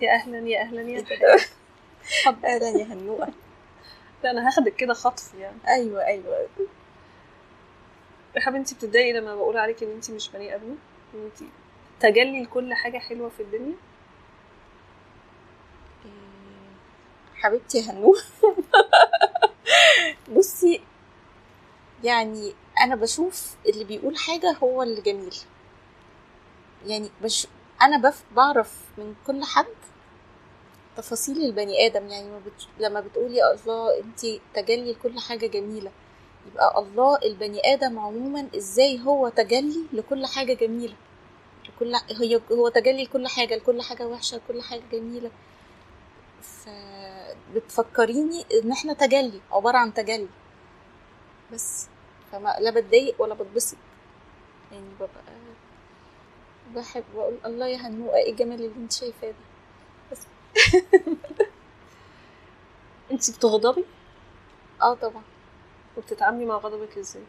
يا أهلا يا أهلا يا أهلا يا هنوءة. لا أنا هاخدك كده خطف يعني. أيوه أيوه. يا حبيبتي بتضايقي لما بقول عليك إن انت مش بني ادمه إن انت تجلي لكل حاجة حلوة في الدنيا؟ حبيبتي يا هنوء بصي يعني أنا بشوف اللي بيقول حاجة هو اللي جميل. يعني بش أنا بف بعرف من كل حد تفاصيل البني آدم يعني ما بت... لما بتقولي يا الله انت تجلي لكل حاجة جميلة يبقى الله البني آدم عموما إزاي هو تجلي لكل حاجة جميلة؟ لكل هي هو تجلي لكل حاجة لكل حاجة وحشة لكل حاجة جميلة. فبتفكريني إن إحنا تجلي عبارة عن تجلي. بس فما لا بتضايق ولا بتبسط. يعني ببقى بحب بقول الله يا هنوءه إيه الجمال اللي أنت شايفاه ده. بس. أنت بتغضبي؟ آه طبعا. وبتتعاملي مع غضبك إزاي؟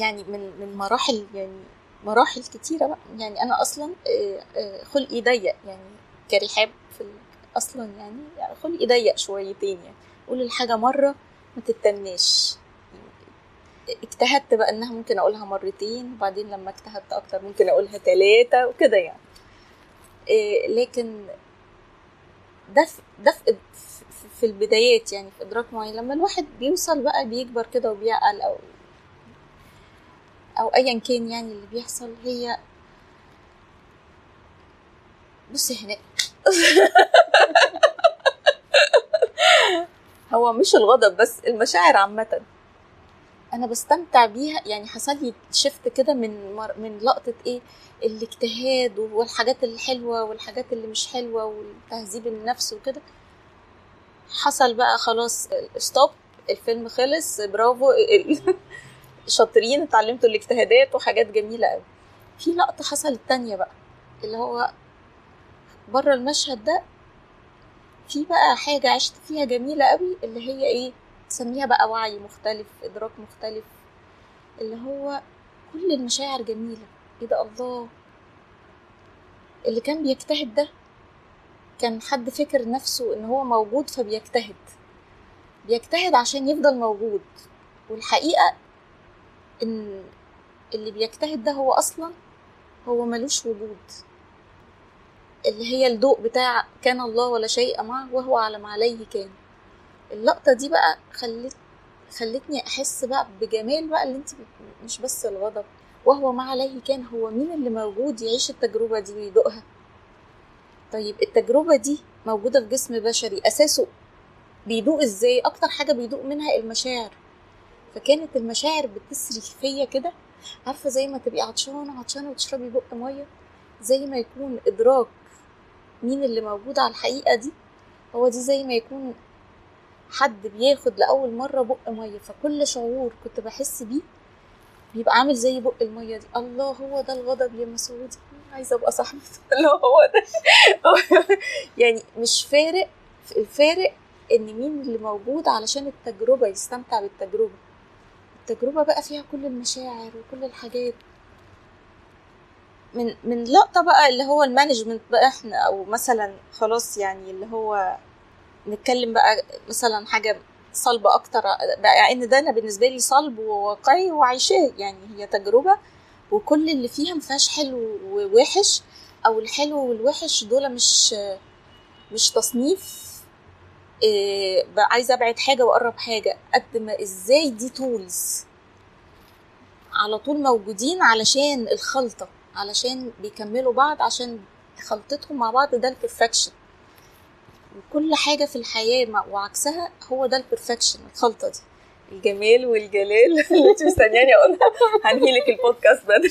يعني من من مراحل يعني مراحل كتيرة بقى. يعني أنا أصلا خلقي ضيق يعني كرحاب في أصلا يعني, يعني خلقي ضيق شويتين يعني. قول الحاجة مرة ما تتناش. اجتهدت بقى إنها ممكن أقولها مرتين وبعدين لما اجتهدت أكتر ممكن أقولها ثلاثة وكده يعني. إيه لكن ده ده في, في البدايات يعني في إدراك معين. لما الواحد بيوصل بقى بيكبر كده وبيعقل أو أو ايا كان يعني اللي بيحصل هي بصي هنا. هو مش الغضب بس المشاعر عامة. أنا بستمتع بيها. يعني حصل لي شفت كده من مر... من لقطة إيه الاجتهاد والحاجات الحلوة والحاجات اللي مش حلوة والتهذيب النفس وكده. حصل بقى خلاص ستوب الفيلم خلص برافو شاطرين اتعلمتوا الاجتهادات وحاجات جميلة قوي في لقطة حصلت تانية بقى اللي هو بره المشهد ده في بقى حاجة عشت فيها جميلة قوي اللي هي إيه تسميها بقى وعي مختلف إدراك مختلف اللي هو كل المشاعر جميلة. إيه ده؟ الله. اللي كان بيجتهد ده كان حد فكر نفسه إن هو موجود فبيجتهد. بيجتهد عشان يفضل موجود. والحقيقة إن اللي بيجتهد ده هو أصلا هو ملوش وجود. اللي هي الضوء بتاع كان الله ولا شيء معه وهو على ما عليه كان. اللقطة دي بقى خلت خلتني أحس بقى بجمال بقى اللي انت مش بس الغضب وهو ما عليه كان هو مين اللي موجود يعيش التجربة دي ويدوقها؟ طيب التجربة دي موجودة في جسم بشري أساسه بيدوق إزاي؟ أكتر حاجة بيدوق منها المشاعر. فكانت المشاعر بتسري فيا كده عارفة زي ما تبقي عطشانة عطشانة وتشربي بق مية زي ما يكون إدراك مين اللي موجود على الحقيقة دي هو دي زي ما يكون حد بياخد لأول مرة بق مية فكل شعور كنت بحس بيه بيبقى عامل زي بق المية دي. الله هو ده الغضب يا مسعودي عايزة أبقى صاحبته اللي هو ده. يعني مش فارق الفارق إن مين اللي موجود علشان التجربة يستمتع بالتجربة. التجربة بقى فيها كل المشاعر وكل الحاجات. من من لقطة بقى اللي هو المانجمنت بقى إحنا أو مثلا خلاص يعني اللي هو نتكلم بقى مثلا حاجة صلبة أكتر بقى إن ده أنا بالنسبة لي صلب وواقعي وعايشاه يعني هي تجربة وكل اللي فيها مفيهاش حلو ووحش أو الحلو والوحش دول مش مش تصنيف إيه عايزة أبعد حاجة وأقرب حاجة. قد ما إزاي دي tools على طول موجودين علشان الخلطة علشان بيكملوا بعض عشان خلطتهم مع بعض ده ال perfection وكل حاجة في الحياة وعكسها هو ده ال perfection الخلطة دي. الجمال والجلال. اللي انت مستنياني اقولها هنهي لك البودكاست بدري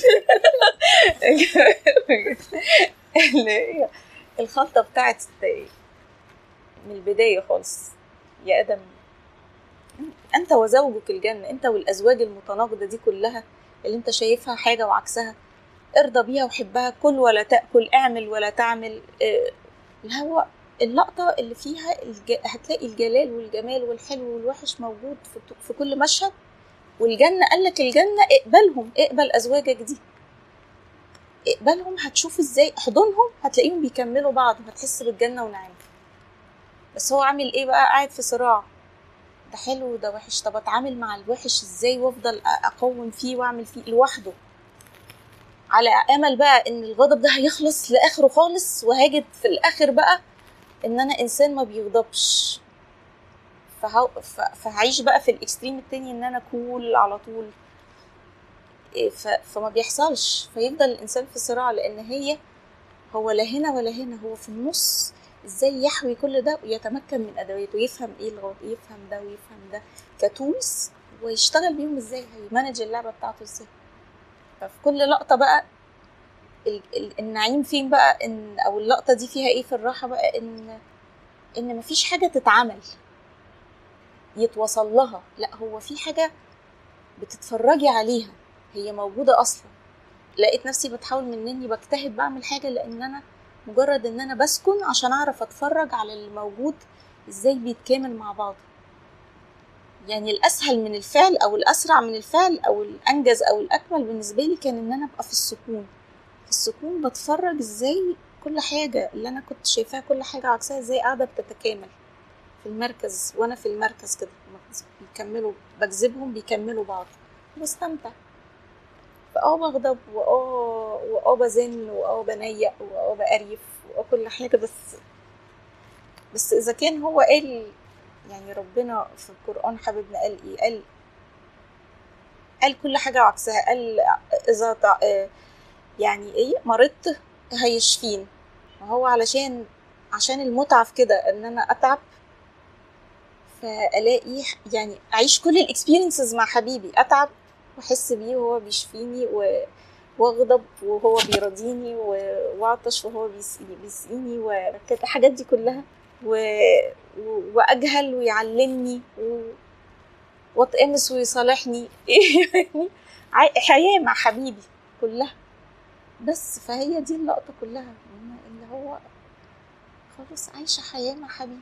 الخلطة بتاعت من البداية خالص. يا آدم أنت وزوجك الجنة أنت والأزواج المتناقضة دي كلها اللي أنت شايفها حاجة وعكسها ارضى بيها وحبها كل ولا تأكل اعمل ولا تعمل اللي هو اللقطة اللي فيها الج... هتلاقي الجلال والجمال والحلو والوحش موجود في, في كل مشهد. والجنة قال لك الجنة اقبلهم اقبل أزواجك دي. اقبالهم هتشوف إزاي احضنهم هتلاقيهم بيكملوا بعض وهتحس بالجنة ونعيم. بس هو عامل إيه بقى؟ قاعد في صراع. ده حلو وده وحش. طب اتعامل مع الوحش إزاي وافضل أقوم فيه وأعمل فيه لوحده؟ على أمل بقى إن الغضب ده هيخلص لآخره خالص وهاجد في الآخر بقى إن أنا إنسان ما بيغضبش. فهو فهعيش بقى في ال extreme التاني إن أنا cool على طول. ف... فما بيحصلش. فيفضل الإنسان في صراع لأن هي هو لا هنا ولا هنا. هو في النص إزاي يحوي كل ده ويتمكن من ادواته يفهم إيه الغلط يفهم ده ويفهم ده. ك tools ويشتغل بيهم إزاي؟ هي manage اللعبة بتاعته إزاي؟ ففي كل لقطة بقى. النعيم فين بقى؟ ان أو اللقطة دي فيها إيه في الراحة بقى؟ ان إن مفيش حاجة تتعمل يتوصل لها. لا هو في حاجة بتتفرجي عليها. هي موجودة أصلا. لقيت نفسي بتحاول من إني بجتهد بعمل حاجة لأن أنا مجرد إن أنا بسكن عشان أعرف أتفرج على الموجود إزاي بيتكامل مع بعض. يعني الأسهل من الفعل أو الأسرع من الفعل أو الأنجز أو الأكمل بالنسبة لي كان إن أنا أبقى في السكون. السكون بتفرج إزاي كل حاجة اللي أنا كنت شايفاها كل حاجة عكسها إزاي قاعدة بتتكامل في المركز وأنا في المركز كده. بيكملوا بجذبهم بيكملوا بعض. بستمتع. فآه بغضب وآه وآه بزن وآه بنيق وآه بقريف وآه كل حاجة. بس بس إذا كان هو قال يعني ربنا في القرآن حبيبنا قال إيه؟ قال قال كل حاجة وعكسها قال إذا يعني إيه مرضت هيشفين وهو علشان عشان المتعة في كده إن أنا أتعب فألاقي يعني أعيش كل الاكسبيرينسز مع حبيبي. أتعب وأحس بيه وهو بيشفيني و... وأغضب وهو بيرضيني. وأعطش وهو بيسقيني, بيسقيني وكانت الحاجات دي كلها. و... و... وأجهل ويعلمني و... واتقمص ويصالحني. يعني حياة مع حبيبي كلها. بس فهي دي اللقطة كلها اللي هو خلاص عايشة حياة مع حبيبي.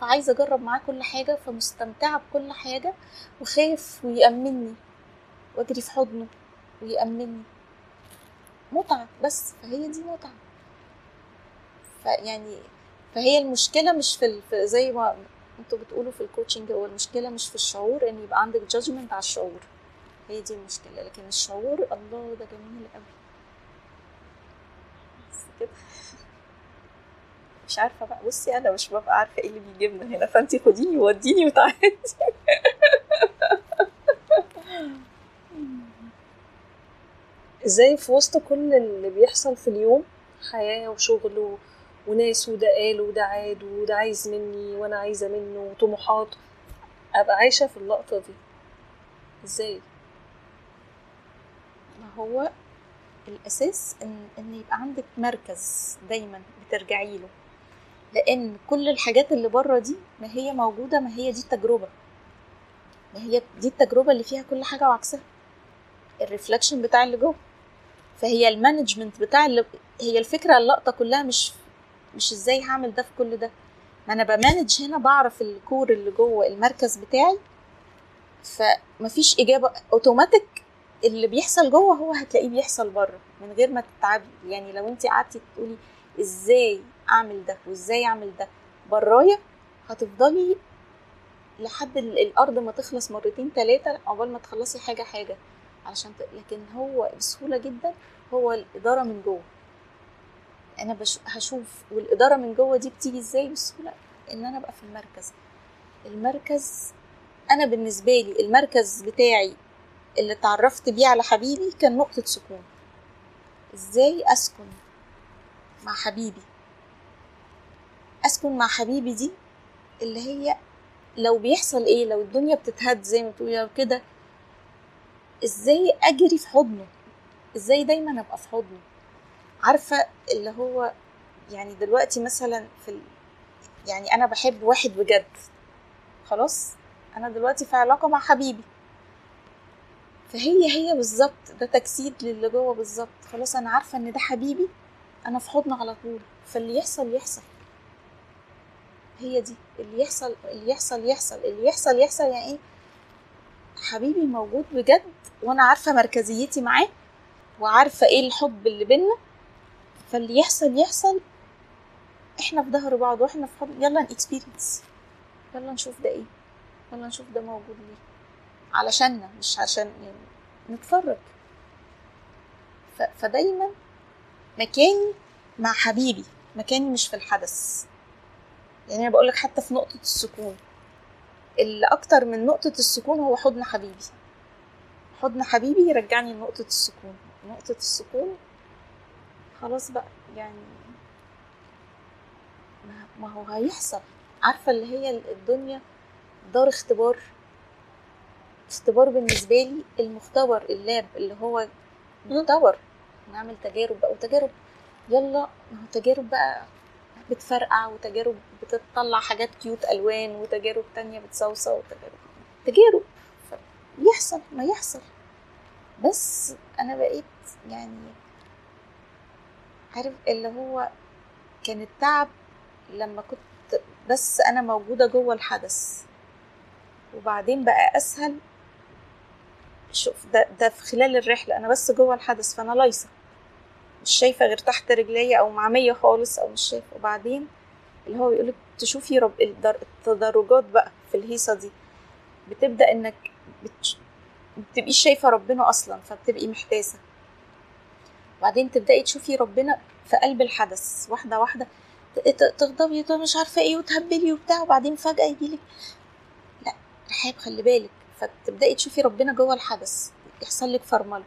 فعايزة أجرب معاه كل حاجة فمستمتعة بكل حاجة وخايف ويأمني وأجري في حضنه ويأمني متعة بس فهي دي متعة. فيعني فهي المشكلة مش في, زي ما أنتوا بتقولوا في ال coaching هو المشكلة مش في الشعور إن يبقى عندك judgment على الشعور. هي دي المشكلة لكن الشعور الله ده جميل قوي. بس كده. مش عارفة بقى بصي أنا مش ببقى عارفة إيه اللي بيجيبنا هنا فانت خديني وديني وتعالي. إزاي في وسط كل اللي بيحصل في اليوم حياة وشغل. وناس وده قال وده عاد وده عايز مني وأنا عايزة منه وطموحات أبقى عايشة في اللقطة دي. إزاي؟ هو الأساس ان إن يبقى عندك مركز دايما بترجعي له. لأن كل الحاجات اللي بره دي ما هي موجودة ما هي دي التجربة. ما هي دي التجربة اللي فيها كل حاجة وعكسها. ال reflection بتاع اللي جوه. فهي ال management بتاع اللي هي الفكرة اللقطة كلها مش مش إزاي هعمل ده في كل ده. ما أنا ب manage هنا بعرف ال core اللي جوه المركز بتاعي. فمفيش إجابة. أوتوماتيك اللي بيحصل جوه هو هتلاقيه بيحصل بره من غير ما تتعبي. يعني لو انت قعدتي تقولي إزاي أعمل ده وإزاي أعمل ده برايا هتفضلي لحد الأرض ما تخلص مرتين ثلاثة عقبال ما تخلصي حاجة حاجة. علشان ت... لكن هو بسهولة جدا هو الإدارة من جوه. أنا بش... هشوف والإدارة من جوه دي بتيجي إزاي؟ بسهولة. إن أنا أبقى في المركز. المركز أنا بالنسبة لي المركز بتاعي اللي اتعرفت بيه على حبيبي كان نقطة سكون. إزاي أسكن مع حبيبي؟ أسكن مع حبيبي دي اللي هي لو بيحصل إيه لو الدنيا بتتهد زي ما بتقولي لو كده إزاي أجري في حضنه؟ إزاي دايما أبقى في حضنه؟ عارفة اللي هو يعني دلوقتي مثلا في ال... يعني أنا بحب واحد بجد. خلاص؟ أنا دلوقتي في علاقة مع حبيبي. فهي هي بالظبط ده تجسيد للي جوه بالظبط. خلاص أنا عارفة إن ده حبيبي أنا في حضنه على طول. فاللي يحصل يحصل. هي دي. اللي يحصل اللي يحصل يحصل. اللي يحصل يحصل. يعني إيه؟ حبيبي موجود بجد وأنا عارفة مركزيتي معاه وعارفة إيه الحب اللي بينا. فاللي يحصل يحصل. إحنا في ظهر بعض وإحنا في حضن. يلا نكسبيرينس يلا نشوف ده إيه. يلا نشوف ده موجود ليه. علشاننا مش عشان يعني نتفرج. فدايما مكاني مع حبيبي مكاني مش في الحدث. يعني أنا بقولك حتى في نقطة السكون. اللي أكتر من نقطة السكون هو حضن حبيبي. حضن حبيبي يرجعني لنقطة السكون. نقطة السكون خلاص بقى يعني ما هو هيحصل. عارفة اللي هي الدنيا دار اختبار اختبار بالنسبة لي المختبر ال lab اللي هو مختبر. نعمل تجارب بقى وتجارب يلا ما هو تجارب بقى بتفرقع وتجارب بتطلع حاجات cute ألوان وتجارب تانية بتصوصة وتجارب تجارب. يحصل ما يحصل. بس أنا بقيت يعني عارف اللي هو كان التعب لما كنت بس أنا موجودة جوه الحدث. وبعدين بقى أسهل شوف ده ده في خلال الرحلة أنا بس جوه الحدث فأنا لايصة. مش شايفة غير تحت رجليا أو معمية خالص أو مش شايفة. وبعدين اللي هو يقولك تشوفي رب التدرجات بقى في الهيصة دي. بتبدأ إنك بتش... بتبقيش شايفة ربنا أصلا فبتبقي محتاسة. بعدين تبدأي تشوفي ربنا في قلب الحدث واحدة واحدة. تغضبي مش عارفة إيه وتهبلي وبتاع وبعدين فجأة يجيلك. لا رحاب خلي بالك. فتبدأي تشوفي ربنا جوه الحدث يحصل لك فرمله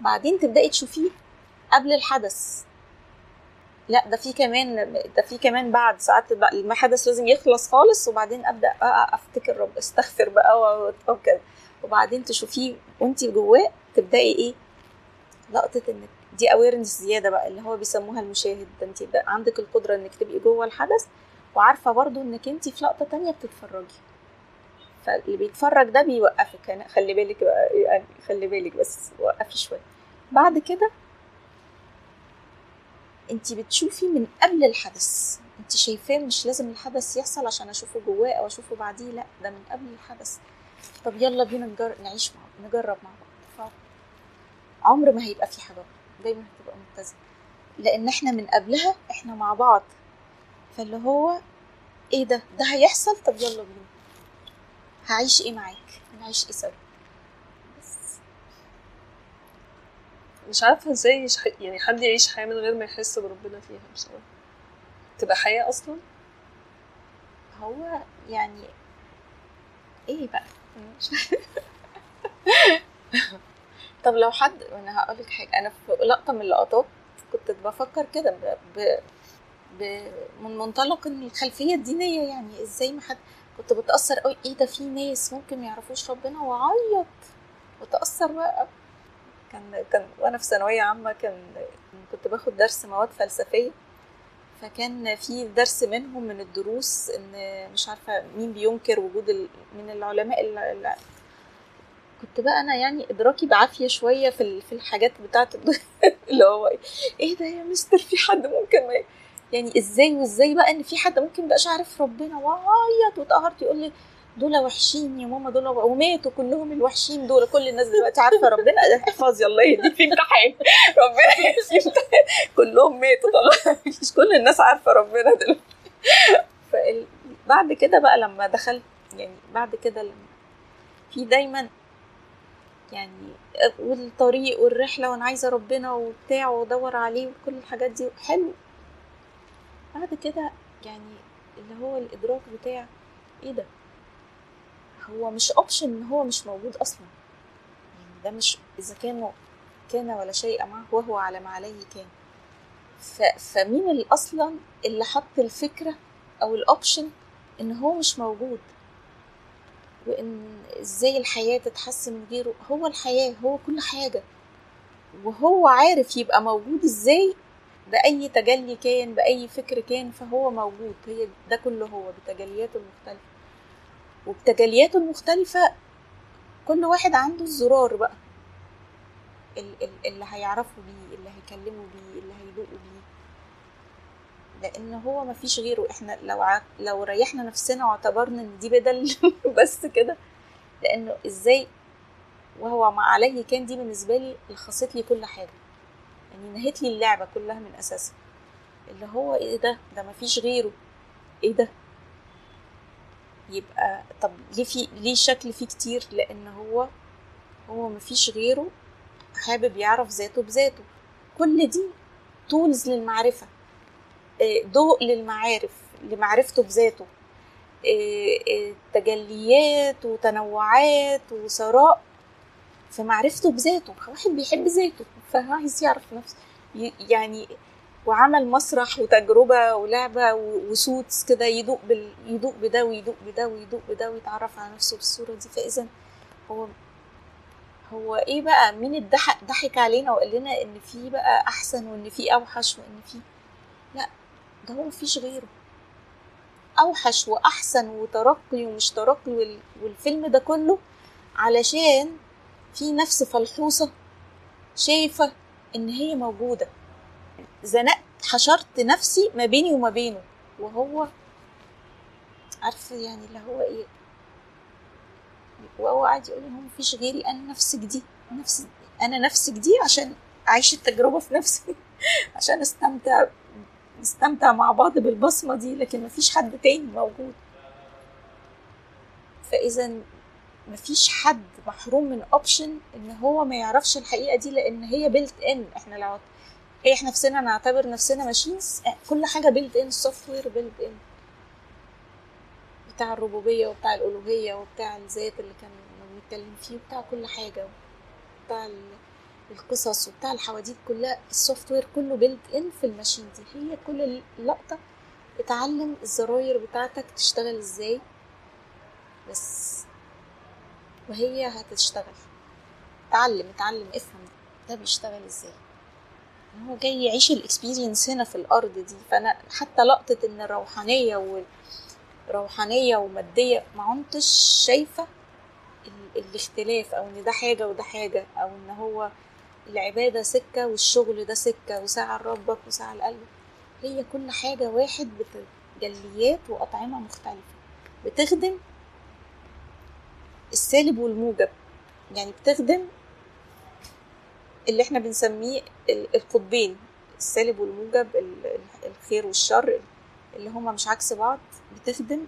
بعدين تبدأي تشوفيه قبل الحدث. لا ده في كمان ده في كمان بعد. ساعات الحدث لازم يخلص خالص وبعدين أبدأ أفتكر رب أستغفر بقى وكده. وبعدين تشوفيه وانت جواه تبدأي إيه؟ لقطة انك دي اويرنس زيادة بقى اللي هو بيسموها المشاهد. ده انت عندك القدرة إنك تبقي جوه الحدث وعارفة برضو إنك انت في لقطة تانية بتتفرجي. فاللي بيتفرج ده بيوقفك. يعني خلي بالك يعني خلي بالك بس وقفي شوية. بعد كده انت بتشوفي من قبل الحدث. انت شايفاه مش لازم الحدث يحصل عشان أشوفه جواه أو أشوفه بعديه لا ده من قبل الحدث. طب يلا بينا نجر... نعيش مع نجرب مع بعض. عمر ما هيبقى في حاجة دايما هتبقى متزنه لأن إحنا من قبلها إحنا مع بعض. فاللي هو إيه ده؟ ده هيحصل؟ طب يلا بينا. هعيش إيه معاك؟ هنعيش إيه سوا؟ بس. مش عارفة إزاي يعني حد يعيش حياة من غير ما يحس بربنا فيها بصراحة. تبقى حياة أصلا؟ هو يعني إيه بقى؟ طب لو حد أنا هقول لك حاجة. أنا في لقطة من اللقطات كنت بفكر كده. ب... ب... من منطلق إن الخلفية الدينية يعني إزاي ما حد كنت بتأثر قوي. إيه ده؟ في ناس ممكن ما يعرفوش ربنا وأعيط. وتاثر بقى. كان كان وأنا في ثانوية عامة كان كنت باخد درس مواد فلسفية. فكان في درس منهم من الدروس إن مش عارفة مين بينكر وجود. من العلماء اللي كنت بقى أنا يعني إدراكي بعافية شوية في في الحاجات بتاعه اللي هو إيه ده يا مستر؟ في حد ممكن ما يعني إزاي وإزاي بقى إن في حد ممكن بقاش عارف ربنا؟ وعيط واتقهرت يقول لي دول وحشين يا ماما دول وماتوا كلهم الوحشين دول. كل الناس دلوقتي عارفة ربنا. احفظي الله يهديك في امتحان. ربنا كلهم ماتوا. خلاص مش كل الناس عارفة ربنا دلوقتي. بعد كده بقى لما دخلت يعني بعد كده لما في دايما يعني والطريق والرحلة وأنا عايزة ربنا وبتاع وأدور عليه وكل الحاجات دي. حلو. بعد كده يعني اللي هو الإدراك بتاع إيه ده؟ هو مش option إن هو مش موجود أصلا. يعني ده مش إذا كان كان ولا شيء معه وهو على ما عليه كان. ف... فمين اللي أصلا اللي حط الفكرة أو ال option إن هو مش موجود؟ وإن إزاي الحياة تتحسن من غيره؟ هو الحياة هو كل حاجة. وهو عارف يبقى موجود إزاي بأي تجلي كان بأي فكر كان فهو موجود. هي ده كله هو بتجلياته المختلفة. وبتجلياته المختلفة كل واحد عنده الزرار بقى. اللي هيعرفه بيه اللي هيكلمه بيه اللي هيدوقه بيه. لأن هو ما فيش غيره. إحنا لو ع... لو ريحنا نفسنا واعتبرنا إن دي بدل بس كده. لأنه إزاي؟ وهو ما عليه كان دي بالنسبة لي لخصت لي كل حاجة. يعني نهيت لي اللعبة كلها من أساسها. اللي هو إيه ده؟ ده مفيش غيره. إيه ده؟ يبقى طب ليه في ليه شكل فيه كتير؟ لأن هو هو مفيش غيره. حابب يعرف ذاته بذاته. كل دي تولز للمعرفة. آه، ضوء للمعارف لمعرفته بذاته. آه، آه، تجليات وتنوعات وثراء. في معرفته بذاته واحد بيحب ذاته فعايز يعرف نفسه. يعني وعمل مسرح وتجربة ولعبة و- وسوتس كده يدوق بال... يدوق بده ويدوق بده ويدوق بده ويتعرف على نفسه بالصورة دي. فإذا هو هو إيه بقى؟ مين اتضحك ضحك علينا وقال لنا إن في بقى أحسن وإن في أوحش وإن في لا ده هو مفيش غيره. أوحش وأحسن وترقي ومش ترقي وال... والفيلم ده كله علشان في نفس فلحوصة شايفة إن هي موجودة. زنقت حشرت نفسي ما بيني وما بينه. وهو عارفه يعني اللي هو إيه؟ وهو قاعد يقول هو مفيش غيري أنا نفسك دي نفس أنا نفسك دي عشان أعيش التجربة في نفسي. عشان أستمتع نستمتع مع بعض بالبصمة دي لكن مفيش حد تاني موجود. فإذا مفيش حد محروم من option إن هو ما يعرفش الحقيقة دي لأن هي built in إحنا لو إحنا نفسنا نعتبر نفسنا machines كل حاجة built in ال software built in بتاع الربوبية وبتاع الألوهية وبتاع الذات اللي كان بنتكلم فيه وبتاع كل حاجة وبتاع ال- القصص وبتاع الحواديت كلها ال software كله built in في ال machine دي. هي كل لقطه اتعلم الزراير بتاعتك تشتغل إزاي. بس وهي هتشتغل. اتعلم اتعلم افهم ده بيشتغل إزاي. هو جاي يعيش الاكسبيرينس هنا في الأرض دي. فأنا حتى لقطة إن الروحانية وال روحانية ومادية ما كنتش شايفة ال- الاختلاف أو إن ده حاجة وده حاجة أو إن هو العبادة سكة والشغل ده سكة وساعة لربك وساعة لقلبك. هي كل حاجة واحد بتجليات وأطعمة مختلفة. بتخدم السالب والموجب. يعني بتخدم اللي إحنا بنسميه ال- القطبين. السالب والموجب ال- ال- الخير والشر اللي هما مش عكس بعض. بتخدم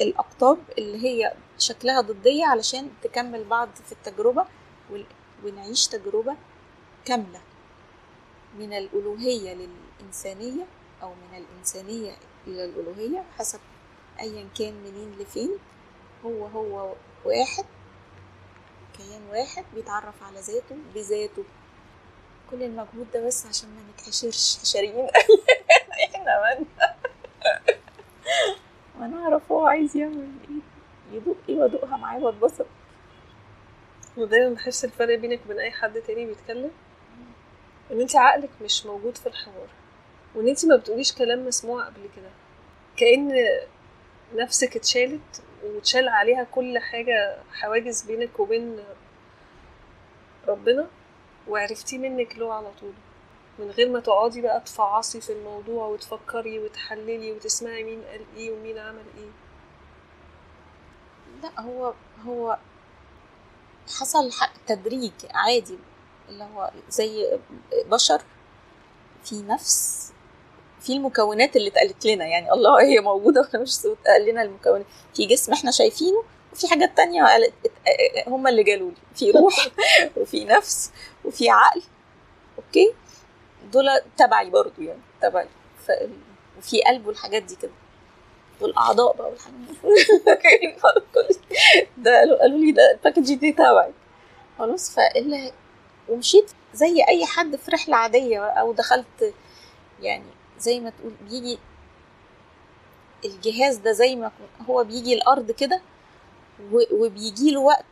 الأقطاب اللي هي شكلها ضدية علشان تكمل بعض في التجربة ونعيش تجربة كاملة. من الألوهية للإنسانية أو من الإنسانية إلى الألوهية حسب أيا كان منين لفين هو هو واحد. كيان واحد بيتعرف على ذاته بذاته. كل المجهود ده بس عشان ما نتحشرش حشريين إحنا من ما نعرف هو عايز يعمل إيه. يدوق إيه وأدوقها معاه وأتبسط. ودايما بحس الفرق بينك وبين أي حد تاني بيتكلم إن أنت عقلك مش موجود في الحوار. وإن أنت ما بتقوليش كلام مسموع قبل كده. كأن نفسك اتشالت واتشال عليها كل حاجة حواجز بينك وبين ربنا وعرفتيه منك له على طول. من غير ما تقعدي بقى تفعصي في الموضوع وتفكري وتحللي وتسمعي مين قال إيه ومين عمل إيه. لا هو هو حصل تدريج عادي اللي هو زي بشر في نفس في المكونات اللي اتقالت لنا. يعني الله هي موجودة وإحنا مش اتقال لنا المكونات. في جسم إحنا شايفينه وفي حاجات تانية قالت ات- هم اللي قالوا لي في روح وفي نفس وفي عقل. أوكي؟ دول تبعي برضو يعني تبعي. ف... وفي قلب والحاجات دي كده. دول اعضاء بقى والحاجات ده قالوا قالوا لي ده الباكج دي تبعي. خلاص؟ فاللي ومشيت زي أي حد في رحلة عادية أو دخلت يعني زي ما تقول بيجي الجهاز ده زي ما هو بيجي الأرض كده وبيجي له وقت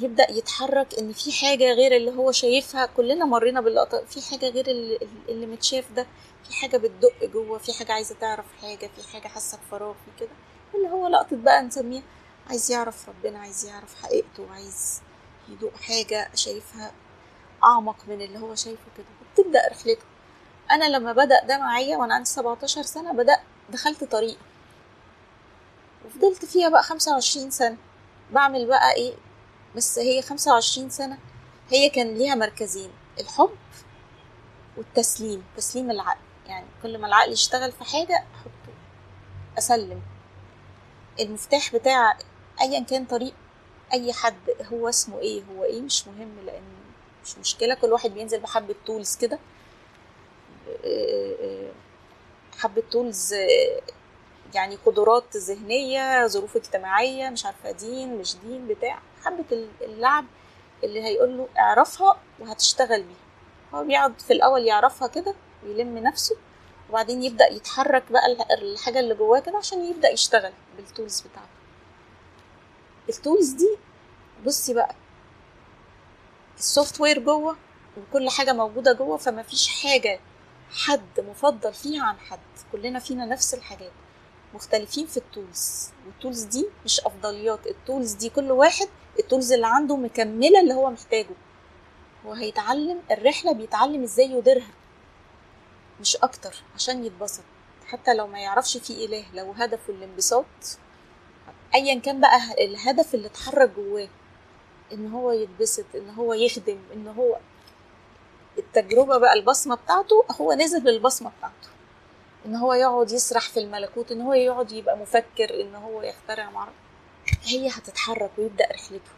بيبدأ يتحرك إن في حاجة غير اللي هو شايفها. كلنا مرينا باللقطة في حاجة غير اللي, متشاف ده في حاجة بتدق جوه في حاجة عايزة تعرف حاجة في حاجة حاسة بفراغ في كده. اللي هو لقطة بقى نسميها عايز يعرف ربنا عايز يعرف حقيقته عايز يدوق حاجة شايفها أعمق من اللي هو شايفه كده. وبتبدا رحلته أنا لما بدأ ده معايا وأنا عندي 17 سنة بدات دخلت طريق. وفضلت فيها بقى 25 سنة. بعمل بقى إيه؟ بس هي 25 سنة هي كان ليها مركزين الحب والتسليم تسليم العقل. يعني كل ما العقل يشتغل في حاجة أحطه أسلم. المفتاح بتاع أيا كان طريق أي حد هو اسمه إيه؟ هو إيه؟ مش مهم لأن مش مشكلة كل واحد بينزل بحبة tools كده. حبة tools يعني قدرات ذهنية ظروف اجتماعية مش عارفة دين مش دين بتاع. حبة اللعب اللي هيقول له اعرفها وهتشتغل بيها. هو بيقعد في الأول يعرفها كده ويلم نفسه وبعدين يبدأ يتحرك بقى الحاجة اللي جواه كده عشان يبدأ يشتغل بال tools بتاعته. ال tools دي بصي بقى ال software جوه وكل حاجة موجودة جوه فما فيش حاجة حد مفضل فيها عن حد. كلنا فينا نفس الحاجات. مختلفين في ال tools. وال tools دي مش أفضليات. ال tools دي كل واحد ال tools اللي عنده مكملة اللي هو محتاجه. هو هيتعلم الرحلة بيتعلم إزاي يديرها. مش أكتر. عشان يتبسط. حتى لو ما يعرفش في إله لو هدفه الانبساط ايا كان بقى الهدف اللي اتحرك جواه. إن هو يتبسط إن هو يخدم إن هو التجربة بقى البصمة بتاعته هو نزل بالبصمة بتاعته. إن هو يقعد يسرح في الملكوت إن هو يقعد يبقى مفكر إن هو يخترع معرفة هي هتتحرك ويبدأ رحلته.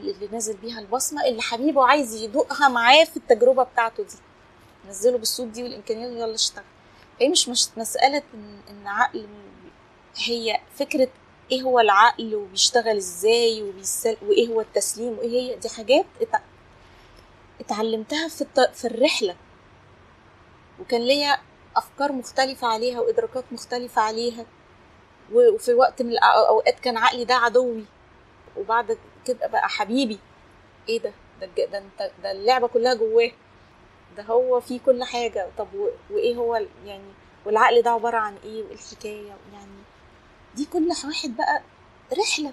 اللي نازل بيها البصمة اللي حبيبه عايز يدوقها معاه في التجربة بتاعته دي. نزله بالصوت دي والامكانيات يلا اشتغل هي مش مش مسألة إن, إن عقل هي فكرة إيه هو العقل وبيشتغل إزاي وبيسل وإيه هو التسليم وإيه هي دي حاجات اتعلمتها في الط... في الرحلة. وكان ليا أفكار مختلفة عليها وإدراكات مختلفة عليها. وفي وقت من الاوقات كان عقلي ده عدوي. وبعد كده بقى حبيبي. إيه ده؟ ده ده أنت ده اللعبة كلها جواه. ده هو فيه كل حاجة. طب وإيه هو يعني والعقل ده عبارة عن إيه؟ وايه الحكاية يعني دي كل واحد بقى رحلة.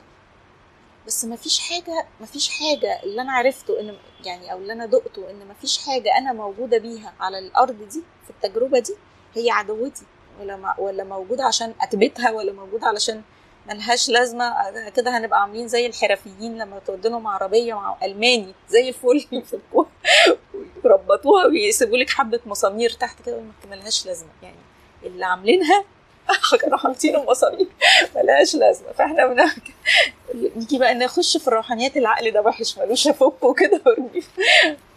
بس ما فيش حاجة ما فيش حاجة اللي أنا عرفته إن يعني أو اللي أنا دقته إن ما فيش حاجة أنا موجودة بيها على الأرض دي في التجربة دي هي عدوتي ولا ولا موجودة عشان اكبتها ولا موجودة علشان ملهاش لازمة كده هنبقى عاملين زي الحرفيين لما تودي لهم عربية مع ألماني زي الفل يفكوها ويربطوها ويسيبوا لك حبة مسامير تحت كده ملهاش لازمة يعني اللي عاملينها كانوا حاطين المصاريف ملهاش لازمة. فاحنا بن... نيجي بقى نخش في الروحانيات العقل ده وحش ملوش افكه كده وارميه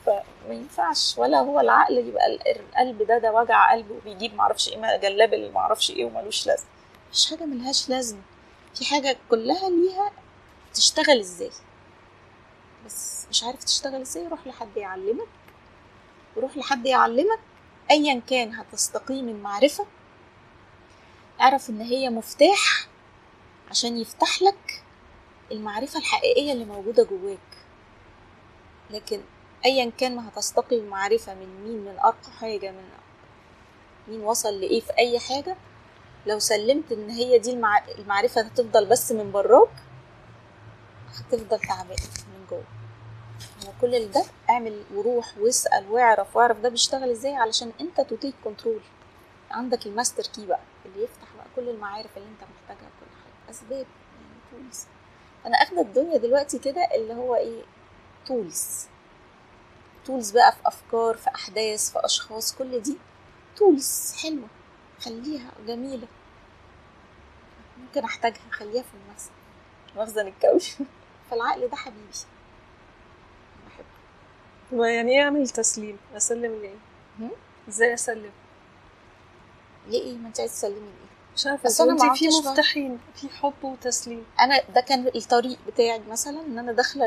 فما ينفعش. ولا هو العقل يبقى القلب ده ده وجع قلب وبيجيب معرفش إيه جلاب اللي معرفش إيه وملوش لازمة. مفيش حاجة ملهاش لازمة. في حاجة كلها ليها تشتغل إزاي. بس مش عارف تشتغل إزاي. روح لحد يعلمك. وروح لحد يعلمك ايا كان هتستقيم المعرفة أعرف إن هي مفتاح عشان يفتح لك المعرفة الحقيقية اللي موجودة جواك. لكن ايا كان ما هتستقي المعرفة من مين من ارقى حاجة من مين وصل لإيه في أي حاجة لو سلمت إن هي دي المع... المعرفة هتفضل بس من براك هتفضل تعبان من جوه. كل ده اعمل وروح واسأل واعرف واعرف ده بيشتغل إزاي علشان أنت ت take control عندك ال master key بقى اللي يفتح كل المعارف اللي انت محتاجها كل حاجة. أسباب يعني tools أنا أخدة الدنيا دلوقتي كده اللي هو إيه؟ tools tools بقى في أفكار في أحداث في أشخاص كل دي tools حلوة. خليها جميلة. ممكن أحتاجها خليها في المخزن مخزن الكوش فالعقل ده حبيبي. بحبه. يعني إيه أعمل تسليم؟ أسلم ليه إزاي أسلم؟ ليه؟ إيه ما أنت عايزه تسلمي ليه مش عارفة بس أنا في مفتاحين في حب وتسليم. أنا ده كان الطريق بتاعي مثلا إن أنا داخلة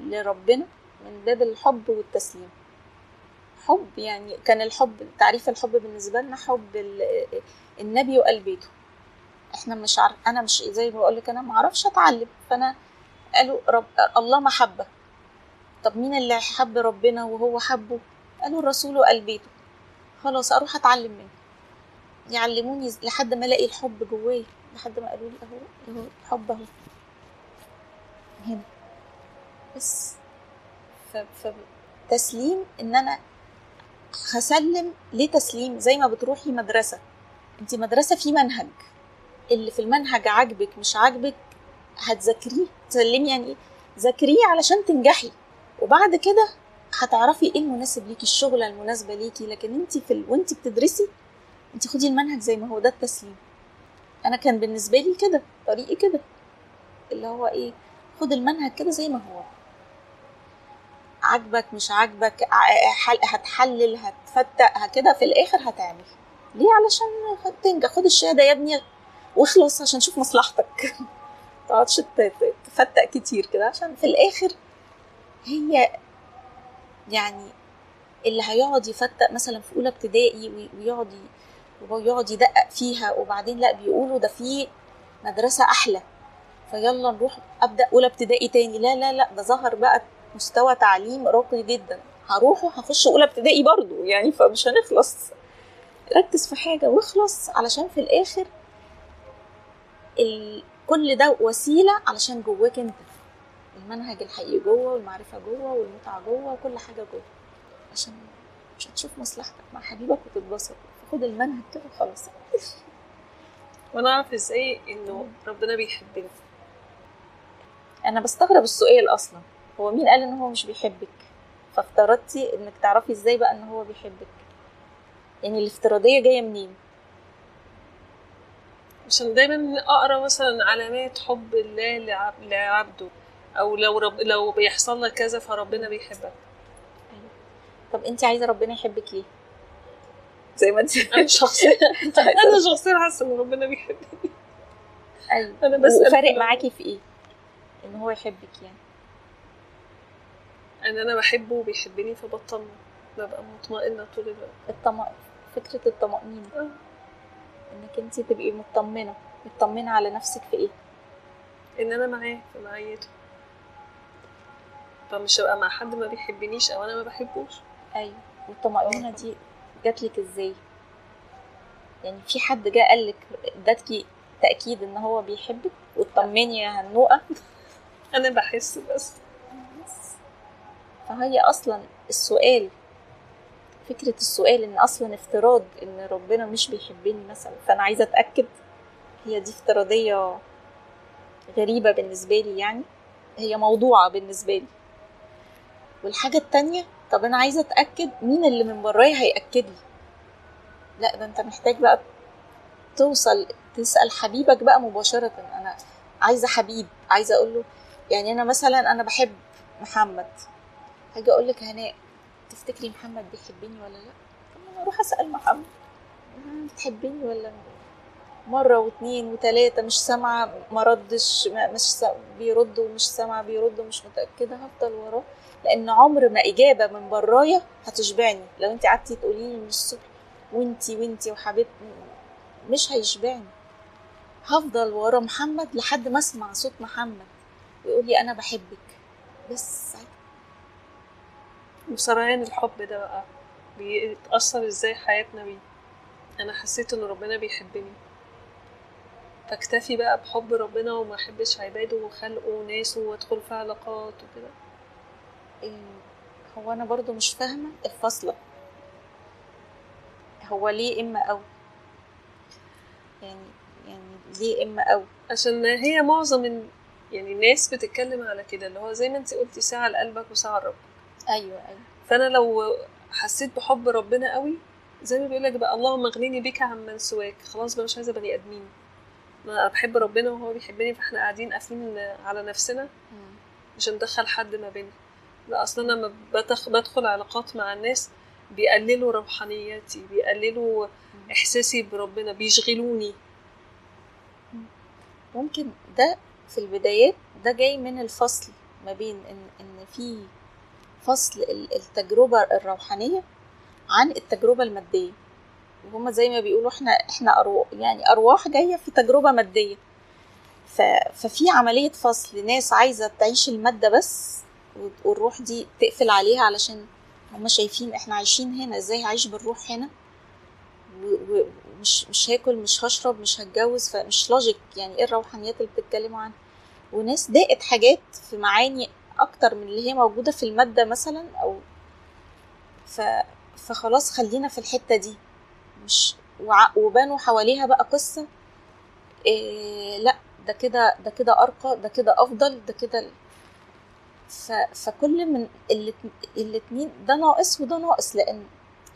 لربنا من باب الحب والتسليم. حب يعني كان الحب تعريف الحب بالنسبة لنا حب النبي وآل بيته. إحنا مش عارف أنا مش زي ما بقول لك أنا ما أعرفش أتعلم. فأنا قالوا رب الله محبة. طب مين اللي حب ربنا وهو حبه؟ قالوا الرسول وآل بيته. خلاص أروح أتعلم منه. يعلموني لحد ما ألاقي الحب جوايا لحد ما قالوا لي أهو أهو الحب أهو. هنا. بس. فتسليم إن أنا هسلم ليه تسليم زي ما بتروحي مدرسة. انت مدرسة في منهج. اللي في المنهج عاجبك مش عاجبك هتذاكريه. تسلمي يعني إيه ذاكريه علشان تنجحي. وبعد كده هتعرفي إيه المناسب ليكي الشغلة المناسبة ليكي. لكن انت في ال... وانت بتدرسي انت خدي المنهج زي ما هو ده التسليم. أنا كان بالنسبة لي كده طريقي كده. اللي هو إيه خد المنهج كده زي ما هو. عاجبك مش عاجبك. هتحلل هتفتق كده في الآخر هتعمل. ليه؟ علشان تنجح. خد الشهاده يا ابني واخلص عشان شوف مصلحتك. تقعدش تفتق كتير كده عشان في الآخر هي يعني اللي هيقعد يفتق مثلا في أولى ابتدائي وي- ويقعد ويقعد يدقق فيها وبعدين لأ بيقولوا ده في مدرسة أحلى. فيلا نروح أبدأ أولى ابتدائي تاني. لا لا لا ده ظهر بقى مستوى تعليم راقي جدا. هروح وهخش أولى ابتدائي برضو يعني فمش هنخلص. ركز في حاجة واخلص علشان في الآخر ال... كل ده وسيلة علشان جواك أنت. المنهج الحقيقي جوه والمعرفة جوه والمتعة جوه وكل حاجة جوه. عشان مش هتشوف مصلحتك مع حبيبك وتتبسط. فخد المنهج كده وخلاص. وأنا اعرف إزاي انه ربنا بيحبني. أنا بستغرب السؤال أصلا. هو مين قال ان هو مش بيحبك؟ فافترضتي انك تعرفي إزاي بقى ان هو بيحبك. يعني الافتراضية جاية منين؟ عشان دايما أقرأ مثلا علامات حب الله لعب- لعبده أو لو رب لو بيحصل لك كذا فربنا بيحبك. طب انت عايزة ربنا يحبك ليه؟ زي ما انت أنا شخصيا أنا شخصيا حاسة إن ربنا بيحبني. أيوه. أنا بسأل وفارق معاكي في إيه؟ إن هو يحبك يعني. إن أنا بحبه وبيحبني فبطمن. ببقى مطمئنة طول الوقت. الطم... فكرة الطمأنينة. آه. إنك أنت تبقي مطمنة. مطمنة على نفسك في إيه؟ إن أنا معاه في معيته. فمش هبقى مع حد ما بيحبنيش أو أنا ما بحبوش. أيوه. والطمأنينة دي جاتلك إزاي؟ يعني في حد جه قالك ادتكي تأكيد إن هو بيحبك وتطمني يا هنوءة؟ أنا بحس بس. فهي أصلا السؤال فكرة السؤال إن أصلا افتراض إن ربنا مش بيحبني مثلا فأنا عايزة أتأكد. هي دي افتراضية غريبة بالنسبة لي يعني. هي موضوعة بالنسبة لي. والحاجة التانية طب أنا عايزة أتأكد مين اللي من برايا هيأكد لي. لا ده أنت محتاج بقى توصل تسأل حبيبك بقى مباشرة. أنا عايزة حبيب عايزة أقول له يعني أنا مثلا أنا بحب محمد. هاجي أقول لك هناء تفتكري محمد بيحبني ولا لأ؟ طب أنا أروح أسأل محمد. بتحبني ولا مرة واتنين وتلاتة مش سامعة ما ردش مش. بيرد ومش سامعة بيرد ومش متأكدة هفضل وراه. لأن عمر ما إجابة من برايا هتشبعني. لو انت قعدتي تقولي لي من الصبح وانتي وانتي وحبيبتي مش هيشبعني. هفضل ورا محمد لحد ما أسمع صوت محمد ويقول لي أنا بحبك. بس وسريان الحب ده بقى بيتأثر إزاي حياتنا بيه؟ أنا حسيت إن ربنا بيحبني. فاكتفي بقى بحب ربنا وما أحبش عباده وخلقه وناسه وأدخل في علاقات وكده. هو أنا برضو مش فاهمة الفاصله هو ليه اما أو؟ يعني يعني ليه اما أو؟ عشان هي معظم ال- يعني الناس بتتكلم على كده اللي هو زي ما انت قلتي ساعة لقلبك وساعة لربك. أيوه أيوه. فأنا لو حسيت بحب ربنا قوي زي ما بيقولك بقى اللهم اغنيني بك عمن سواك. خلاص بقى مش عايزة بني آدمين. أنا بحب ربنا وهو بيحبني فإحنا قاعدين قافلين على نفسنا. مش هندخل حد ما بيننا. لا أصلا أنا بدخل علاقات مع الناس بيقللوا روحانياتي بيقللوا إحساسي بربنا بيشغلوني. ممكن ده في البدايات ده جاي من الفصل ما بين ان إن في فصل ال- التجربة الروحانية عن التجربة المادية. وهما زي ما بيقولوا إحنا إحنا ارواح يعني أرواح جاية في تجربة مادية. ففي عملية فصل ناس عايزة تعيش المادة بس والروح دي تقفل عليها علشان هما شايفين إحنا عايشين هنا إزاي هعيش بالروح هنا؟ ومش مش هاكل مش هشرب مش هتجوز فمش لوجيك يعني إيه الروحانيات اللي بتتكلموا عنها؟ وناس دقت حاجات في معاني أكتر من اللي هي موجودة في المادة مثلا أو ف فخلاص خلينا في الحتة دي. مش وبنوا حواليها بقى قصة إيه لأ ده كده ده كده أرقى ده كده أفضل ده كده. فكل من الات- الاتنين ده ناقص وده ناقص لأن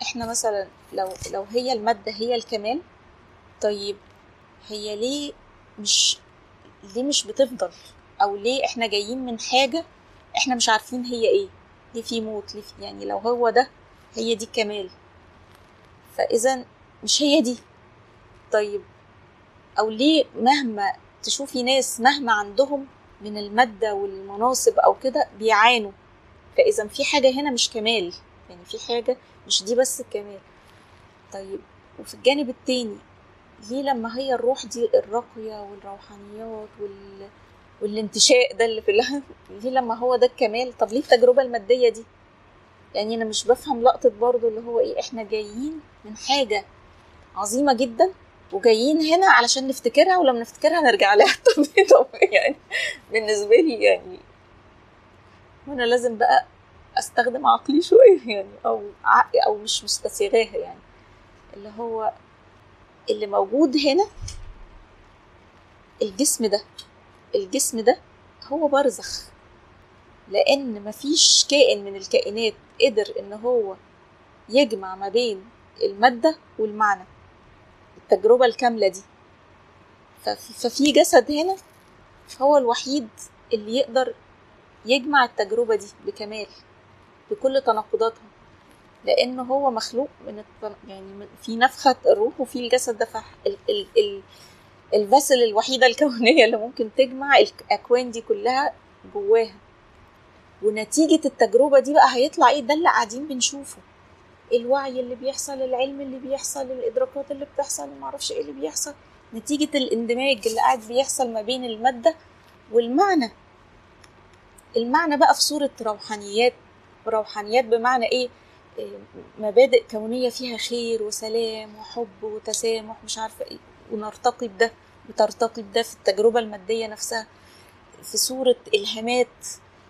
إحنا مثلا لو لو هي المادة هي الكمال طيب هي ليه مش ليه مش بتفضل؟ أو ليه إحنا جايين من حاجة إحنا مش عارفين هي إيه؟ ليه في موت؟ ليه في يعني لو هو ده هي دي الكمال فاذا مش هي دي. طيب أو ليه مهما تشوفي ناس مهما عندهم من المادة والمناصب أو كده بيعانوا. فإذا في حاجة هنا مش كمال يعني في حاجة مش دي بس الكمال. طيب وفي الجانب التاني ليه لما هي الروح دي الراقية والروحانيات وال... والانتشاء ده اللي في الله ليه لما هو ده الكمال؟ طب ليه التجربة المادية دي؟ يعني أنا مش بفهم لقطة برضو اللي هو إيه إحنا جايين من حاجة عظيمة جدا وجايين هنا علشان نفتكرها ولما نفتكرها نرجع لها. طب طب يعني بالنسبة لي يعني وأنا لازم بقى أستخدم عقلي شوية يعني أو عقلي أو مش مستسيغاها يعني. اللي هو اللي موجود هنا الجسم ده الجسم ده هو برزخ لأن مفيش كائن من الكائنات قدر إن هو يجمع ما بين المادة والمعنى. التجربة الكاملة دي. ففي, جسد هنا هو الوحيد اللي يقدر يجمع التجربة دي بكمال بكل تناقضاتها. لأنه هو مخلوق من الت... يعني في نفخة الروح وفي الجسد ده فح ال... ال... ال... الفاسل الوحيدة الكونية اللي ممكن تجمع الأكوان دي كلها جواها. ونتيجة التجربة دي بقى هيطلع إيه؟ ده اللي قاعدين بنشوفه. الوعي اللي بيحصل العلم اللي بيحصل الإدراكات اللي بتحصل معرفش إيه اللي بيحصل. نتيجة الاندماج اللي قاعد بيحصل ما بين المادة والمعنى. المعنى بقى في صورة روحانيات روحانيات بمعنى إيه؟ إيه، مبادئ كونية فيها خير وسلام وحب وتسامح مش عارفة إيه ونرتقي بده وترتقي بده في التجربة المادية نفسها. في صورة إلهامات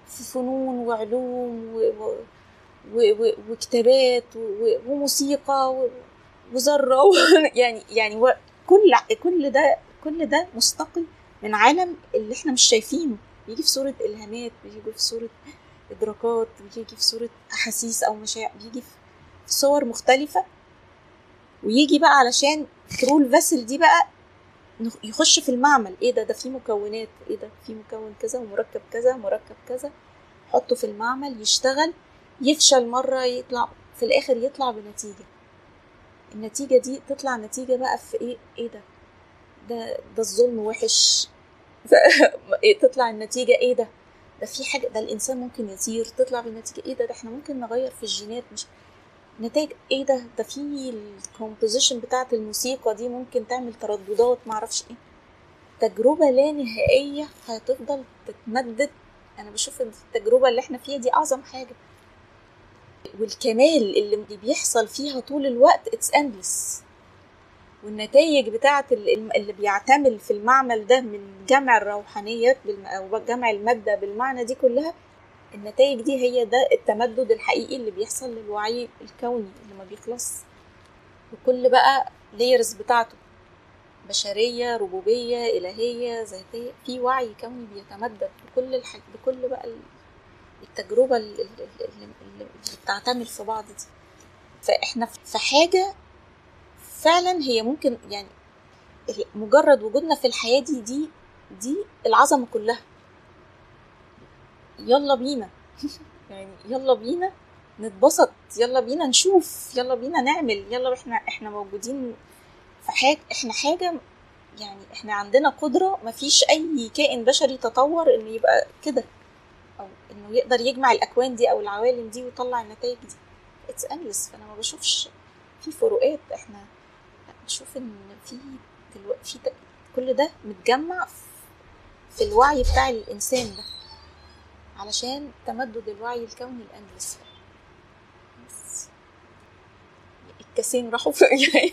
في فنون وعلوم و... وكتابات. وموسيقى و... وذرة و... يعني يعني. كل كل ده كل ده مستقي من عالم اللي إحنا مش شايفينه. بيجي في صورة إلهامات بيجي في صورة إدراكات بيجي في صورة أحاسيس أو مشاعر بيجي في في صور مختلفة. ويجي بقى علشان ثرو الفاسل دي بقى يخش في المعمل. إيه ده؟ ده فيه مكونات. إيه ده؟ فيه مكون كذا ومركب كذا مركب كذا. حطه في المعمل يشتغل. يفشل مرة يطلع في الآخر يطلع بنتيجة. النتيجة دي تطلع نتيجة بقى في إيه؟ إيه ده؟ ده ده الظلم وحش. إيه تطلع النتيجة إيه ده؟ ده في حاجة ده الإنسان ممكن يطير تطلع بالنتيجة إيه ده؟ ده إحنا ممكن نغير في الجينات مش نتائج إيه ده؟ ده في الكومبوزيشن بتاعة الموسيقى دي ممكن تعمل ترددات معرفش إيه. تجربة لا نهائية هتفضل تتمدد. أنا بشوف التجربة اللي إحنا فيها دي أعظم حاجة. والكمال اللي بيحصل فيها طول الوقت اتس endless. والنتائج بتاعة ال- اللي بيعتمل في المعمل ده من جمع الروحانيات أو جمع المادة بالمعنى دي كلها النتائج دي هي ده التمدد الحقيقي اللي بيحصل للوعي الكوني اللي ما بيخلص. وكل بقى layers بتاعته بشرية ربوبية إلهية ذاتية في وعي كوني بيتمدد بكل الحاج... بكل بقى ال- التجربة اللي, اللي بتعتمل في بعض دي. فإحنا في حاجة فعلا هي ممكن يعني مجرد وجودنا في الحياة دي دي دي العظمة كلها. يلا بينا. يعني يلا بينا نتبسط يلا بينا نشوف يلا بينا نعمل يلا إحنا إحنا موجودين في حاجة إحنا حاجة يعني إحنا عندنا قدرة مفيش أي كائن بشري تطور إنه يبقى كده. أو انه يقدر يجمع الأكوان دي أو العوالم دي ويطلع النتائج دي. اتس endless. فأنا ما بشوفش في فروقات. إحنا بشوف إن في دلوقتي في كل ده متجمع في- الوعي بتاع الإنسان ده علشان تمدد الوعي الكوني الأندلس. بس الكاسين راحوا في إيه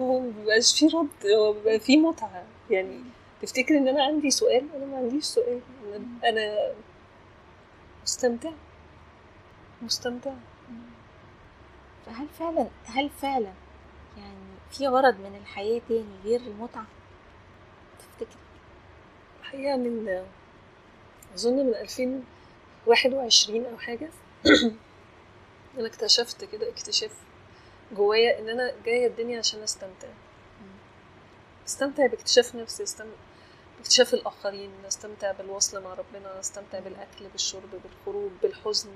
هو مبيبقاش في رد في متعة. يعني تفتكر إن أنا عندي سؤال؟ أنا ما عنديش سؤال. أنا- أنا مستمتعة. مستمتعة. فهل فعلا هل فعلا يعني في غرض من الحياة تاني غير المتعة؟ تفتكر الحقيقة من أظن من 2021 أو حاجة أنا اكتشفت كده اكتشاف جوايا إن أنا جاية الدنيا عشان أستمتع. أستمتع باكتشاف نفسي استمتع باكتشاف الآخرين استمتع بالوصل مع ربنا استمتع بالأكل بالشرب بالخروج بالحزن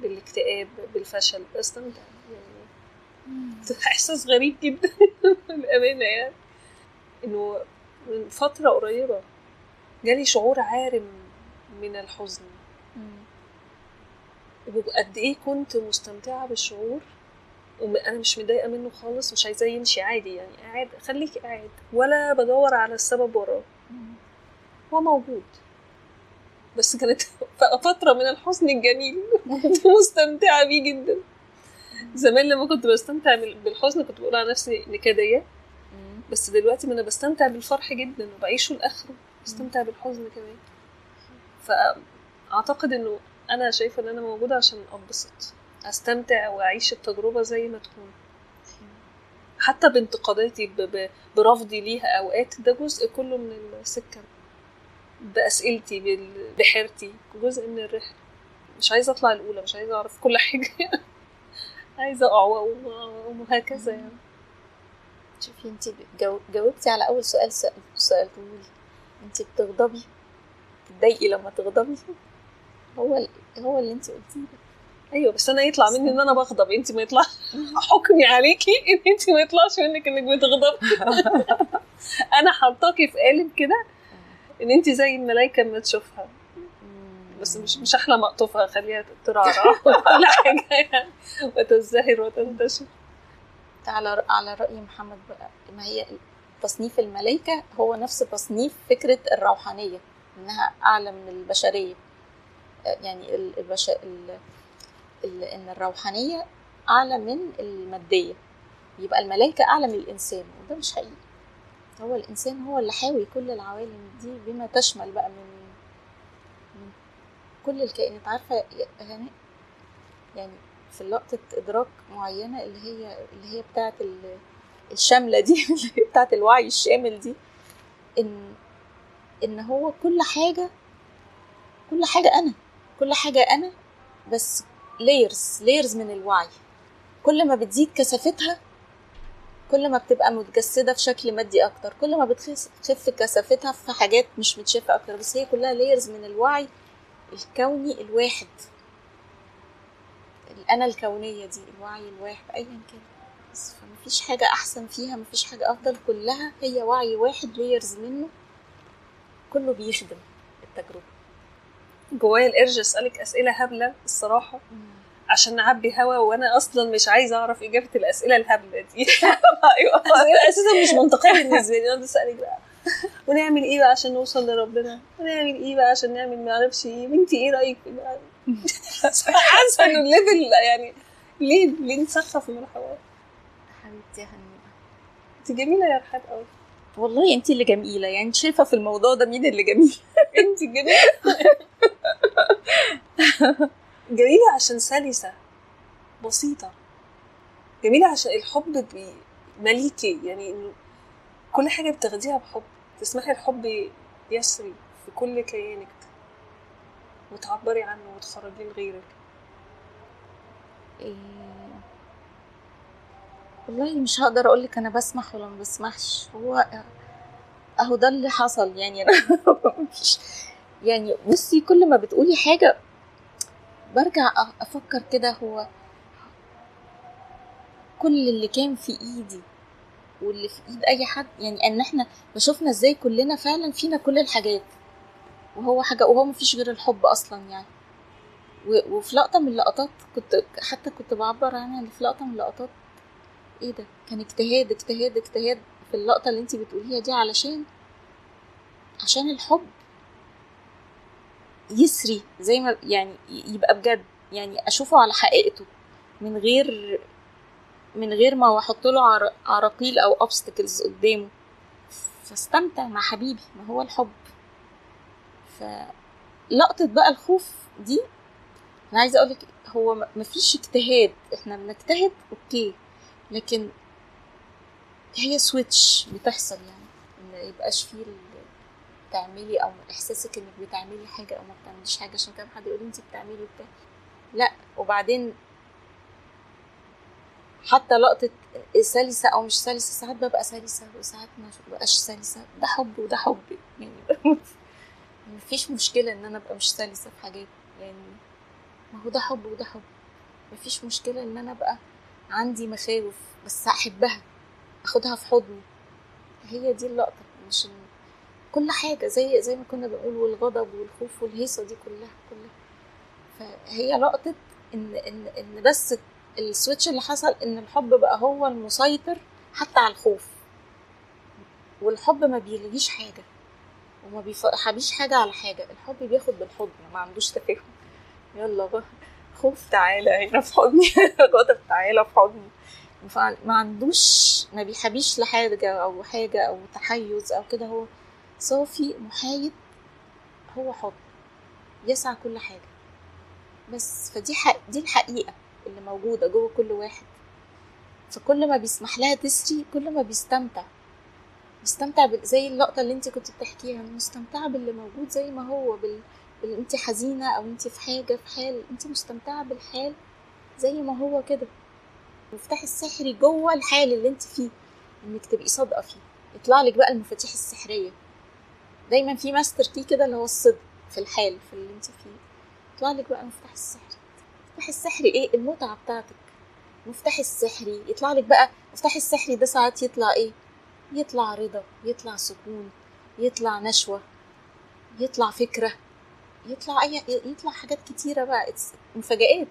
بالاكتئاب بالفشل استمتع يعني إحساس غريب جدا بأمانة يعني. إنه من فترة قريبة جالي شعور عارم من الحزن. وقد إيه كنت مستمتعة بالشعور وأنا مش متضايقة منه خالص مش عايزاه يمشي عادي يعني. قاعد خليك قاعد ولا بدور على السبب وراه. هو موجود. بس كانت فترة من الحزن الجميل. كنت مستمتعة بيه جدا. زمان لما كنت بستمتع بالحزن كنت بقول على نفسي نكدية. بس دلوقتي ما أنا بستمتع بالفرح جدا وبعيشه لآخره. بستمتع بالحزن كمان. فأعتقد إنه أنا شايفة إن أنا موجودة عشان أنبسط. أستمتع وأعيش التجربة زي ما تكون. حتى بانتقاداتي برفضي ليها أوقات ده جزء كله من السكة. بأسئلتي بحيرتي جزء من الرحلة. مش عايزة أطلع الأولى مش عايزة أعرف كل حاجة. عايزة أقع وهكذا يعني. شوفي انت جاوبتي على أول سؤال سالته لي انت بتغضبي تتضايقي لما تغضبي. هو هو اللي انت قلتيه أيوه بس أنا يطلع مني إن أنا بغضب. انت ما يطلع حكمي عليكي إن انت ما يطلعش منك إنك بتغضبي أنا حاطاكي في قالب كده إن انت زي الملايكة لما تشوفها. بس مش مش أحلى مقطوفة خليها ترعرع. كل حاجة يعني وتزدهر وتنتشر. على على رأي محمد بقى. ما هي تصنيف الملائكه هو نفس تصنيف فكرة الروحانية إنها أعلى من البشرية. يعني البش... ال... ال... إن الروحانية أعلى من المادية. يبقى الملائكه أعلى من الإنسان وده مش حقيقي. هو الإنسان هو اللي حاوي كل العوالم دي بما تشمل بقى من من كل الكائنات. عارفة يا هناء يعني في لقطة إدراك معينة اللي هي اللي هي بتاعة الشاملة دي اللي هي بتاعة الوعي الشامل دي إن إن هو كل حاجة كل حاجة أنا. كل حاجة أنا بس layers layers من الوعي. كل ما بتزيد كثافتها كل ما بتبقى متجسدة في شكل مادي أكتر كل ما بتخف كثافتها في حاجات مش متشافة أكتر بس هي كلها layers من الوعي الكوني الواحد. الأنا الكونية دي الوعي الواحد أيا كان. بس فمفيش حاجة أحسن فيها مفيش حاجة أفضل كلها هي وعي واحد layers منه. كله بيخدم التجربة. جوايا القرش أسألك أسئلة هبلة الصراحة. عشان نعبي هوا وأنا أصلا مش عايزة أعرف إجابة الأسئلة الهبلة دي. أيوه. أساسا مش منطقية بالنسبة لي. أنا بسألك بقى. ونعمل إيه بقى عشان نوصل لربنا؟ ونعمل إيه بقى عشان نعمل ما أعرفش إيه؟ بنتي إيه رأيك بقى حاسة إنه الليفل يعني ليه ليه نسخف من الحوار حبيبتي يا هنيئه انت جميلة يا رحاب قوي والله انت اللي جميلة. يعني شايفة في الموضوع ده مين اللي جميل؟ انت جميلة. جميلة عشان سلسة بسيطة. جميلة عشان الحب مليكي يعني كل حاجة بتاخديها بحب. تسمحي الحب يسري في كل كيانك. وتعبري عنه وتخرجيه لغيرك. إيه... والله مش هقدر أقول لك أنا بسمح ولا ما بسمحش. هو أهو ده اللي حصل يعني أنا مش يعني بصي كل ما بتقولي حاجة برجع أفكر كده هو كل اللي كان في إيدي واللي في إيد أي حد يعني إن إحنا شفنا إزاي كلنا فعلا فينا كل الحاجات وهو حاجة وهو مفيش غير الحب أصلا يعني. وفي لقطة من اللقطات كنت حتى كنت بعبر عنها في لقطة من اللقطات إيه ده؟ كان اجتهاد اجتهاد اجتهاد في اللقطة اللي انت بتقوليها دي علشان عشان الحب. يسري زي ما يعني يبقى بجد. يعني أشوفه على حقيقته من غير من غير ما أحط له عراقيل أو obstacles قدامه. فاستمتع مع حبيبي ما هو الحب. فلقطة بقى الخوف دي أنا عايزة أقولك هو مفيش اجتهاد. إحنا بنجتهد okay. لكن هي switch بتحصل يعني ما يبقاش فيه بتعملي أو إحساسك إنك بتعملي حاجة أو ما بتعمليش حاجة عشان كده حد يقول انت بتعملي بتاع لأ وبعدين حتى لقطة سلسة أو مش سلسة ساعات ببقى سلسة وساعات ما ببقاش سلسة. ده حب وده حب يعني مفيش مشكلة إن أنا أبقى مش سلسة في حاجات يعني ما هو ده حب وده حب. مفيش مشكلة إن أنا أبقى عندي مخاوف بس أحبها أخدها في حضني. هي دي اللقطة مش إن كل حاجة زي زي ما كنا بنقول والغضب والخوف والهيصة دي كلها كلها. فهي لقطة إن إن إن بس السويتش اللي حصل إن الحب بقى هو المسيطر حتى على الخوف. والحب ما بيلغيش حاجة وما بيحبيش حاجة على حاجة. الحب بياخد بالحضن ما عندوش تفاهم. يلا بقى. خوف تعالى هنا في حضني. غضب تعالى في حضني. ما عندوش ما بيحبيش لحاجة أو حاجة أو تحيز أو كده هو صافي محايد هو حضن يسعى كل حاجة. بس فدي حق دي الحقيقة اللي موجودة جوه كل واحد. فكل ما بيسمح لها تسري كل ما بيستمتع. بيستمتع زي اللقطة اللي انت كنت بتحكيها مستمتعة باللي موجود زي ما هو بال... بال... انت حزينة أو انت في حاجة في حال انت مستمتعة بالحال زي ما هو كده. المفتاح السحري جوه الحال اللي انت فيه انك تبقي صادقة فيه. يطلع لك بقى المفاتيح السحرية. دايما في ماستر كي كده اللي هو الصدق في الحال في اللي انت فيه. يطلع لك بقى المفتاح السحري المفتاح السحري إيه؟ المتعة بتاعتك. المفتاح السحري يطلع لك بقى المفتاح السحري ده ساعات يطلع إيه؟ يطلع رضا يطلع سكون يطلع نشوة يطلع فكرة يطلع أي يطلع حاجات كتيرة بقى. مفاجآت.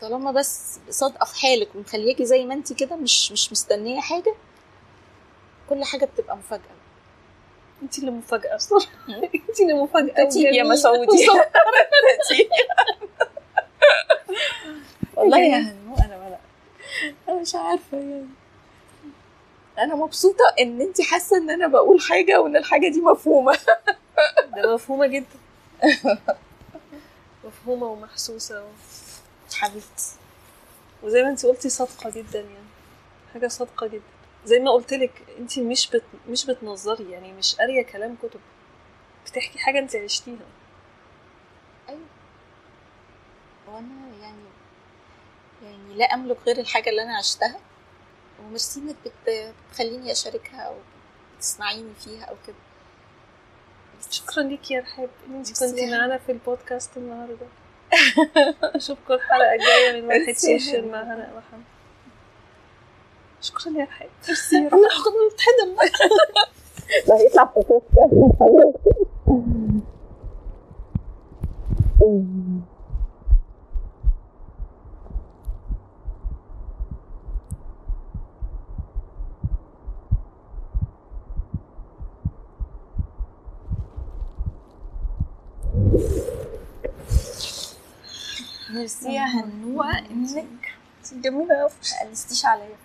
طالما بس صادقة في حالك ومخلياكي زي ما انت كده مش مش مستنية حاجة كل حاجة بتبقى مفاجأة. انت اللي مفاجأة أصلا. انت اللي مفاجأة. يا مسعودي. والله يا هنو أنا ولا. أنا مش عارفة يعني. أنا مبسوطة إن انت حاسة إن أنا بقول حاجة وإن الحاجة دي مفهومة. ده مفهومة جدا. مفهومة ومحسوسة. حبيبتي. وزي ما انت قلتي صادقة جدا يعني. حاجة صادقة جدا. زي ما قلت لك انت مش بت... مش بتنظري يعني مش قارية كلام كتب. بتحكي حاجة انت عشتيها. أيوه. وأنا يعني يعني لا أملك غير الحاجة اللي أنا عشتها وميرسي انك بت... بتخليني أشاركها أو تسمعيني فيها أو كده. شكرا ليك يا رحاب إن انت كنتي معانا في البودكاست النهارده. أشوفكم الحلقة الجاية من واحد سوشيال مع هناء محمد شكرا يا ميرسي أنا هاخد نتحدم لا هيطلع في ميرسي يا هنوة إنك جميلة قوي قلستيش عليا